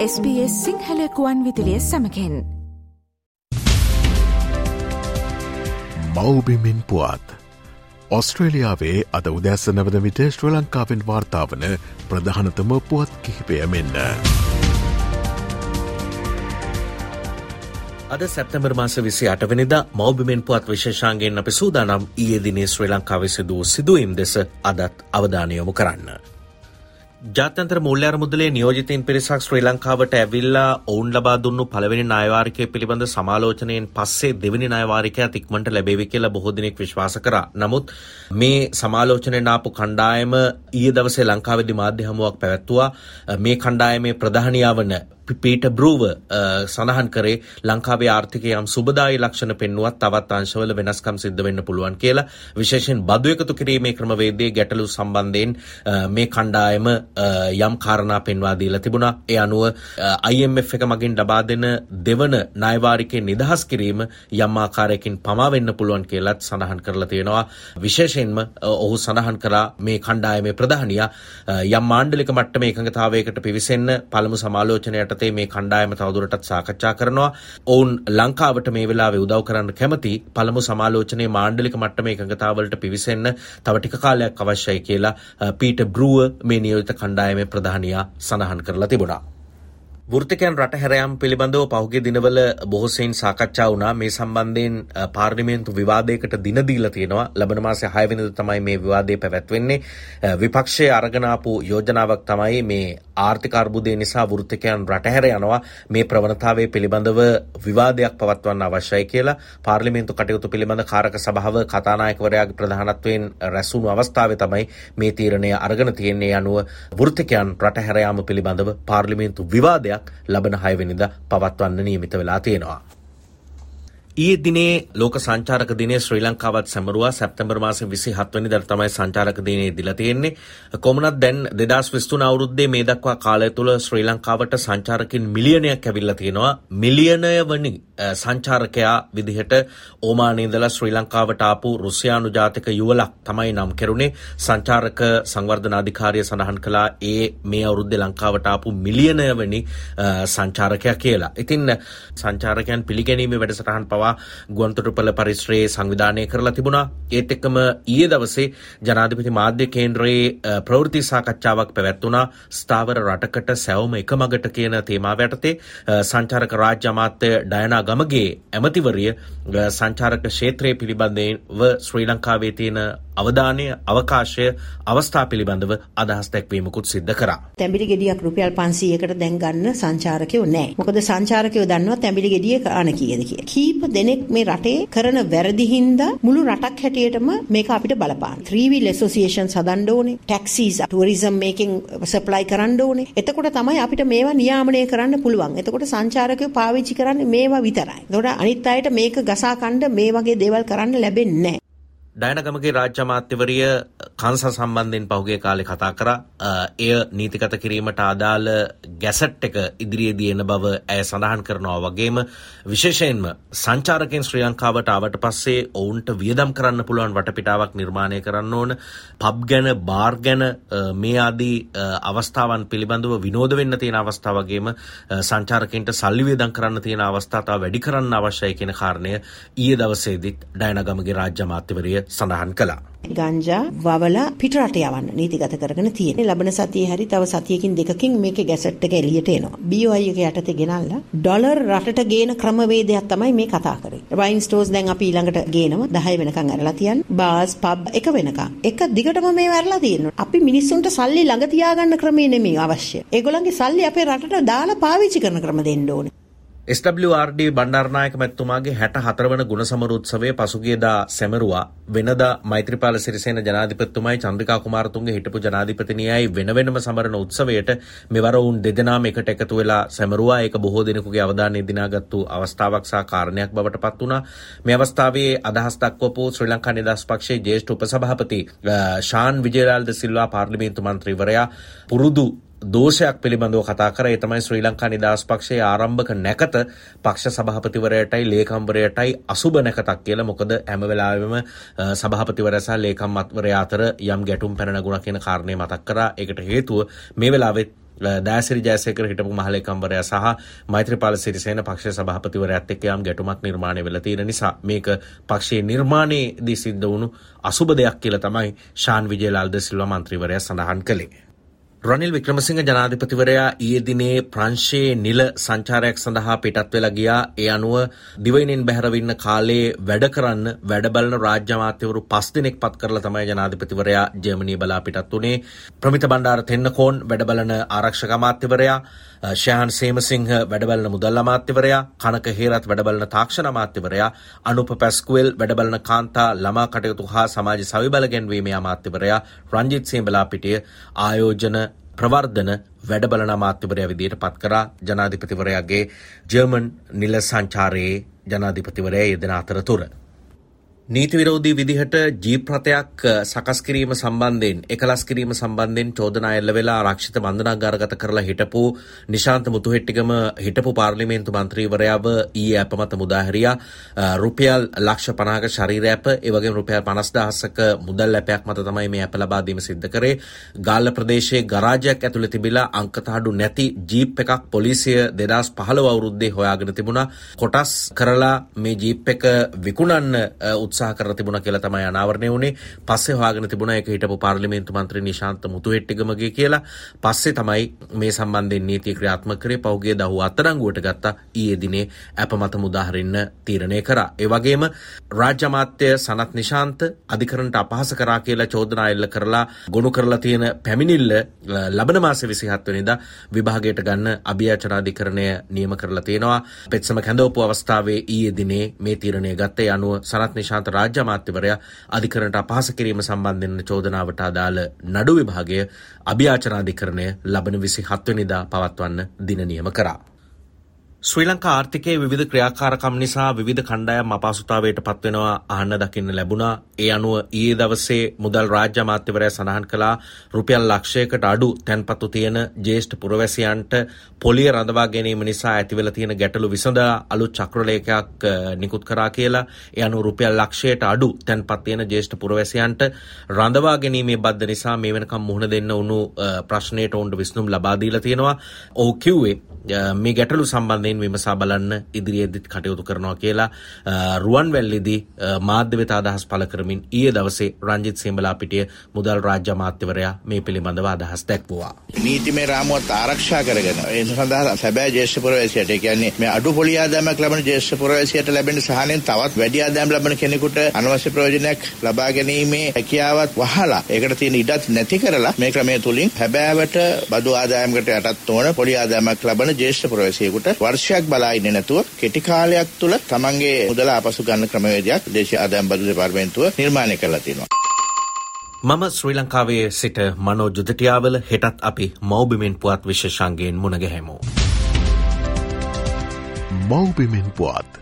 SBS සිංහලකුවන් විදිලිය සමකෙන් මවබිමින් පුවත් ඔස්ට්‍රේලියාවේ අද උදැස්ස නවද විට ශ්‍ර ලංකාවෙන් වාර්තාාවන ප්‍රධානතම පුවත් කිහිපය මෙන්න. අද සැප්තැම්බර් මාස විසි අටවනිද මෞබිමෙන් පුවත් විශේෂාන්ගෙන් අපි සූදානම් ඊයේ දිනේ ශ්‍රී ලංකාව සිදුව සිදුවීම් දෙස අදත් අවධානයොමු කරන්න. ජාත්‍යන්තර මුල්්‍යාර මුදලේ නියෝජිතීන් පිරිසක් ශ්‍රී ලංකාවට ඇවිල්ලා ඔවුන් ලබා දුන්නු පළවෙනි නායවාරිකය පිළිබඳ සමාලෝචනයෙන් පස්සේ දෙවනි නායවාරිකයක් ඉක්මට ලැබේවි කියලා බොහෝ දෙනෙක් විශ්වාස කරා. නමුත් මේ සමාලෝචනයෙන් ආපු කණ්ඩායම ඊයේ දවසේ ලංකාවේදී මාධ්‍ය හමුවක් පැවැත්තුවා. මේ කණ්ඩායමේ ප්‍රධානියා වන පීට බ්‍රූව සඳහන් කරේ ලංකාවේ ආර්ථිකය යම් සුබදායි ලක්ෂණ පෙන්නුවත් තවත් අංශවල වෙනස්කම් සිද්ධ වෙන්න පුළුවන් කියලා විශේෂයෙන් බදු එකතු කිරීමේ ක්‍රමවේදයේ ගැටලු සම්බන්ධයෙන් මේ කණ්ඩායම යම් කාරණා පෙන්වා දීලා තිබුණා. ඒ අනුව IMF එක මගින් ලබා දෙන දෙවන ණයවාරිකේ නිදහස් කිරීම යම් ආකාරයකින් පමා වෙන්න පුළුවන් කියලත් සඳහන් කරලා තියෙනවා. විශේෂයෙන්ම ඔහු සඳහන් කරා මේ කණ්ඩායමේ ප්‍රධානියා යම් මාණ්ඩලික මට්ටමේ එකඟතාවයකට පිවිසෙන්න පළමු සමාලෝචනයට යටතේ මේ කණ්ඩායම තවදුරටත් සාකච්ඡා කරනවා. ඔවුන් ලංකාවට මේ වෙලාවේ උදව් කරන්න කැමති පළමු සමාලෝචනයේ මාණ්ඩලික මට්ටමේ එකඟතාවලට පිවිසෙන්න තව ටික කාලයක් අවශ්‍යයි කියලා පීට බ්‍රුව මේ නියෝජිත කණ්ඩායමේ ප්‍රධානියා සඳහන් කරලා තිබුණා. වෘතිකයන් රට හැරයම් පිළිබඳව පහුගේ දිනවල බොහොසයින් සාකච්ඡා වුණා මේ සම්බන්ධයෙන් පාර්ලිමේන්තු විවාදයකට දින දීලා තියෙනවා ලබන මාසේ 6 වෙනිදා තමයි මේ විවාදය පැවැත්වෙන්නේ විපක්ෂයේ අරගෙන ආපු යෝජනාවක් තමයි මේ ආර්ථික අර්බුදය නිසා වෘතිකයන් රට හැර යනවා මේ ප්‍රවණතාවය පිළිබඳව විවාදයක් පවත්වන්න අවශ්‍යයි කියලා පාර්ලිමේන්තු කටයුතු පිළිබඳ කාරක සභාව කතානායකවරයාගේ ප්‍රධානත්වයෙන් රැස්වුණු අවස්ථාවේ තමයි මේ තීරණය අරගෙන තියෙන්නේ අනුව වෘතිකයන් රට හැර යාම පිළිබඳව පාර්ලිමේන්තු විවාදයක් සභාවක් ලබන හයවෙනිද පවත්වන්න නියමිත වෙලා තියෙනවා. ඊයේ දිනේ ලෝක සංචාරක දිනය ශ්‍රී ලංකාවත් සැමරුවා සැප්තැම්බර් මාසේ 27 වෙනිදා තමයි සංචාරක දිනය දීලා තියෙන්නේ. කොමුණත් දැන් 2023 අවුරුද්දේ මේ දක්වා කාලය තුල ශ්‍රී ලංකාවට සංචාරකින් මිලියනයක් ඇවිල්ලා තියෙනවා. මිලියනය වනි සංචාරකයා විදිහට ඕමානයේ ඉඳලා ශ්‍රී ලංකාවට ආපු රුසියානු ජාතික යුවලක් තමයි නම් කෙරුණේ. සංචාරක සංවර්ධන අධිකාරිය සඳහන් කළා ඒ මේ අවුරුද්දේ ලංකාවට ආපු මිලියනය වනි සංචාරකයා කියලා. ඉතින් සංචාරකයන් පිළිගැනීමේ වැඩසටහන් පවා පවා ගුවන්තොටුපළ පරිශ්‍රයේ සංවිධානය කරලා තිබුණා. ඒත් එක්කම ඊයේ දවසේ ජනාධිපති මාධ්‍ය කේන්ද්‍රයේ ප්‍රවෘත්ති සාකච්ඡාවක් පැවැත්වුණා. ස්ථාවර රටකට සැවම එක මගට කියන තේමාව යටතේ සංචාරක රාජ්‍ය අමාත්‍ය ඩයනා ගමගේ ඇමතිවරිය සංචාරක ක්ෂේත්‍රය පිළිබඳව ශ්‍රී ලංකාවේ තියෙන අවධානය අවකාශය අවස්ථා පිළිබඳව අදහස් දැක්වීමකුත් සිද්ධ කරා. තැඹිලි ගෙඩියක් රුපියල් 500කට දැන් ගන්න සංචාරකයෝ නැහැ. මොකද සංචාරකයෝ දන්නවා තැඹිලි ගෙඩිය කාණ කීයද කියලා. කීප දෙනෙක් මේ රටේ කරන වැරදි හින්දා මුළු රටක් හැටියටම මේක අපිට බලපාන. three wheel associations හදන්න ඕනේ. taxis tourism making supply කරන්න ඕනේ. එතකොට තමයි අපිට මේවා නියාමනය කරන්න පුළුවන්. එතකොට සංචාරකයෝ පාවිච්චි කරන්නේ මේවා විතරයි. එතකොට අනිත් අයට මේක ගසා කණ්ඩ මේ වගේ දේවල් කරන්න ලැබෙන්නේ නැහැ. ඩයනගමගේ රාජ්‍ය අමාත්‍යවරිය කංස සම්බන්ධයෙන් පහුගිය කාලේ කතා කරා. එය නීතිගත කිරීමට අදාළ ගැසට් එක ඉදිරියේදී එන බව ඇය සඳහන් කරනවා වගේම විශේෂයෙන්ම සංචාරකයන් ශ්‍රී ලංකාවට ආවට පස්සේ ඔවුන්ට වියදම් කරන්න පුළුවන් වටපිටාවක් නිර්මාණය කරන්න ඕන. පබ් ගැන, බාර් ගැන මේ ආදී අවස්ථාවන් පිළිබඳව විනෝද වෙන්න තියෙන අවස්ථා වගේම සංචාරකයන්ට සල්ලි වියදම් කරන්න තියෙන අවස්ථා තව වැඩි කරන්න අවශ්‍යයි කියන කාරණය ඊයේ දවසේදීත් ඩයනගමගේ රාජ්‍ය අමාත්‍යවරිය සඳහන් කළා. ගංජා වවලා පිටරට යවන්න නීතිගත කරගෙන තියෙන්නේ. ලබන සතියේ හරි තව සතියකින් දෙකකින් මේකේ ගැසට් එක එළියට එනවා. BOI එක යටතේ ගෙනල්ලා ඩොලර් රටට ගේන ක්‍රමවේදයක් තමයි මේ කතා කරේ. වයින් ස්ටෝර්ස් දැන් අපි ඊළඟට ගේනවා 10 වෙනකන් අරලා තියන්නේ. බාස් පබ් එක වෙනකන්. එක දිගටම මේව අරලා තියෙනවා. අපි මිනිස්සුන්ට සල්ලි ළඟ තියාගන්න ක්‍රමේ නෙමෙයි අවශ්‍ය. ඒගොල්ලන්ගේ සල්ලි අපේ රටට දාලා පාවිච්චි කරන ක්‍රම දෙන්න ඕනේ. SWRD බණ්ඩාරනායක මැතිතුමාගේ 64 වන ගුණ සමරු උත්සවය පසුගියදා සැමරුවා. වෙනදා මෛත්‍රීපාල සිරිසේන ජනාධිපතිතුමයි චන්ද්‍රිකා කුමාරතුංග හිටපු ජනාධිපතිනියයි වෙන වෙනම සමරන උත්සවයට මෙවර වුන් දෙදෙනාම එකට එකතු වෙලා සැමරුවා. ඒක බොහෝ දෙනෙකුගේ අවධානය දිනාගත්තු අවස්ථාවක් සහ කාරණයක් බවට පත් වුණා. මේ අවස්ථාවේ අදහස් දක්වපු ශ්‍රී ලංකා නිදහස් පක්ෂයේ ජ්‍යෙෂ්ඨ උපසභාපති ශාන් විජේලාල් ද සිල්වා පාර්ලිමේන්තු මන්ත්‍රීවරයා පුරුදු දෝෂයක් පිළිබඳව කතා කර. ඒ තමයි ශ්‍රී ලංකා නිදහස් පක්ෂයේ ආරම්භක නැකත පක්ෂ සභාපතිවරයටයි ලේකම්වරයටයි අසුබ නැකතක් කියලා. මොකද හැම වෙලාවෙම සභාපතිවරයා සහ ලේකම් මත්වරයා අතර යම් ගැටුම් පැන නගුණා කියන කාරණේ මතක් කරා. ඒකට හේතුව මේ වෙලාවෙත් දෑසිරි ජයසේකර හිටපු මහලේකම්වරයා සහ මෛත්‍රපාල සිරිසේන පක්ෂ සභාපතිවරයාත් එක්ක යම් ගැටුමක් නිර්මාණය වෙලා තියෙන නිසා මේක පක්ෂයේ නිර්මාණයේදී සිද්ධ වුණු අසුබ දෙයක් කියලා තමයි ශාන් විජේලාල් ද සිල්වා මන්ත්‍රීවරයා සඳහන් කළේ. රනිල් වික්‍රමසිංහ ජනාධිපතිවරයා ඊයේ දිනේ ප්‍රංශයේ නිල සංචාරයක් සඳහා පිටත් වෙලා ගියා. ඒ අනුව දිවයිනෙන් බැහැරවින්න කාලේ වැඩ කරන්න වැඩ බලන රාජ්‍ය අමාත්‍යවරු පස් දෙනෙක් පත් කරලා තමයි ජනාධිපතිවරයා ජර්මනිය බලා පිටත් වුණේ. ප්‍රමිත බණ්ඩාර තෙන්නකෝන් වැඩ බලන ආරක්ෂක අමාත්‍යවරයා ශයහන් සේමසිංහ වැඩබලන මුදල් අමාත්‍යවරයා කනක හේරත් වැඩබලන තාක්ෂණ අමාත්‍යවරයා අනුප පැස්කුවල් වැඩබලන කාන්තා ළමා කටයුතු හා සමාජ සවිබල ගැන්වීමේ අමාත්‍යවරයා රංජිත් සේඹලාපිටිය ආයෝජන ප්‍රවර්ධන වැඩබලන අමාත්‍යවරයා විදියට පත් කරා ජනාධිපතිවරයාගේ ජර්මන් නිල සංචාරයේ ජනාධිපතිවරයා යෙදෙන අතරතුර. නීති විරෝධී විදිහට ජීප් රථයක් සකස් කිරීම සම්බන්ධයෙන් එකලස් කිරීම සම්බන්ධයෙන් චෝදනා එල්ල වෙලා ආරක්ෂිත බන්ධනාගාරගත කරලා හිටපු නිශාන්ත මුතුහෙට්ටිගම හිටපු පාර්ලිමේන්තු මන්ත්‍රීවරයාව ඊයේ අප මත මුදාහැරියා. රුපියල් ලක්ෂ 50ක ශරීර ඇප ඒ වගේම රුපියල් 50000ක මුදල් ඇපයක් මත තමයි මේ ඇප ලබා දීම සිද්ධ කරේ. ගාල්ල ප්‍රදේශයේ ගරාජයක් ඇතුළේ තිබිලා අංකතහඩු නැති ජීප් එකක් පොලිසිය 2015 අවුරුද්දේ හොයාගෙන තිබුණා. කොටස් කරලා මේ ජීප් එක විකුණන්න උත්සාහ උත්සාහ කර තිබුණ කියලා තමයි අනාවරණය වුණේ. පස්සේ හොයාගෙන තිබුණ එක හිටපු පාර්ලිමේන්තු මන්ත්‍රී නිශාන්ත මුතුහෙට්ටිගමගේ කියලා. පස්සේ තමයි මේ සම්බන්ධයෙන් නීති ක්‍රියාත්මක කරේ. පෞගේ දහුව අත්අඩංගුවට ගත්තා. ඊයේ දිනේ අප මත මුදාහරින්න තීරණය කරා. ඒ වගේම රාජ්‍ය අමාත්‍ය සනත් නිශාන්ත අධිකරණට අපහාස කරා කියලා චෝදනා එල්ල කරලා ගොනු කරලා තියෙන පැමිණිල්ල ලබන මාසේ 27 වෙනිදා විභාගයට ගන්න අභියාචනාධිකරණය නියම කරලා තියෙනවා. පෙත්සම කැඳවපු අවස්ථාවේ ඊයේ දිනේ මේ තීරණය ගත්තේ අනුව සනත් නිශාන්ත රාජ්‍ය අමාත්‍යවරයා අධිකරණට අපහාස කිරීම සම්බන්ධයෙන් චෝදනාවට අදාළ නඩු විභාගය අභියාචනාධිකරණය ලබන විසි හත්වනිදා පවත්වන්න දින නියම කරා. ශ්‍රී ලංකා ආර්ථිකයේ විවිධ ක්‍රියාකාරකම් නිසා විවිධ කණ්ඩායම් අපහසුතාවයට පත්වෙනවා අහන්න දකින්න ලැබුණා. ඒ අනුව ඊයේ දවසේ මුදල් රාජ්‍ය අමාත්‍යවරයා සඳහන් කළා රුපියල් ලක්ෂයකට අඩු තැන්පතු තියෙන ජ්‍යෙෂ්ඨ පුරවැසියන්ට පොලිය රඳවා ගැනීම නිසා ඇතිවෙලා තියෙන ගැටලු විසඳා අලුත් චක්‍රලේඛයක් නිකුත් කරා කියලා. ඒ අනුව රුපියල් ලක්ෂයට අඩු තැන්පත් තියෙන ජ්‍යෙෂ්ඨ පුරවැසියන්ට රඳවා ගැනීමේ බද්ද නිසා මේ වෙනකම් මුහුණ දෙන්න වුණු ප්‍රශ්නයට ඔවුන්ට විසඳුම් ලබා දීලා තියෙනවා. ඔහු කිව්වේ මේ ගැටලු සම්බන්ධයෙන් විමසා බලන්න ඉදිරියේදීත් කටයුතු කරනවා කියලා රුවන්වැල්ලේදී මාධ්‍ය වෙත අදහස් පළ කරමින් ඊයේ දවසේ රංජිත් සේඹලාපිටිය මුදල් රාජ්‍ය අමාත්‍යවරයා මේ පිළිබඳව අදහස් දැක්වුවා. නීතිමය රාමුවත් ආරක්ෂා කරගෙන ඒ සඳහා සැබෑ ජ්‍යෙෂ්ඨ පුරවැසියට ඒ කියන්නේ මේ අඩු පොලි ආදායමක් ලබන ජ්‍යෙෂ්ඨ පුරවැසියට ලැබෙන සහනෙන් තවත් වැඩි ආදායම් ලබන කෙනෙකුට අනවශ්‍ය ප්‍රයෝජනයක් ලබා ගැනීමේ හැකියාවත් වහලා ඒකට තියෙන ඉඩත් නැති කරලා මේ ක්‍රමය තුලින් හැබෑවට බදු ආදායමකට යටත් නොවන පොලි ආදායමක් ලබන කරන ජ්‍යෙෂ්ඨ පුරවැසියෙකුට වර්ෂයක් බලා ඉන්නේ නැතුව කෙටි කාලයක් තුල තමන්ගේ මුදල ආපසු ගන්න ක්‍රමවේදයක් දේශීය ආදායම් බදු දෙපාර්තමේන්තුව නිර්මාණය කරලා තියෙනවා. මම ශ්‍රී ලංකාවේ සිට මනෝ ජුදටියාවල හෙටත් අපි මෞබිමෙන් පුවත් විශේෂන්ගයෙන් මුණගැහැමු. මෞබිමෙන් පුවත්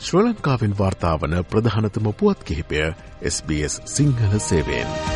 ශ්‍ර ලංකාවෙන් වාර්තාාවන ප්‍රධානතම පුවත් කිහිපය SBS සිංහල සේවෙන්.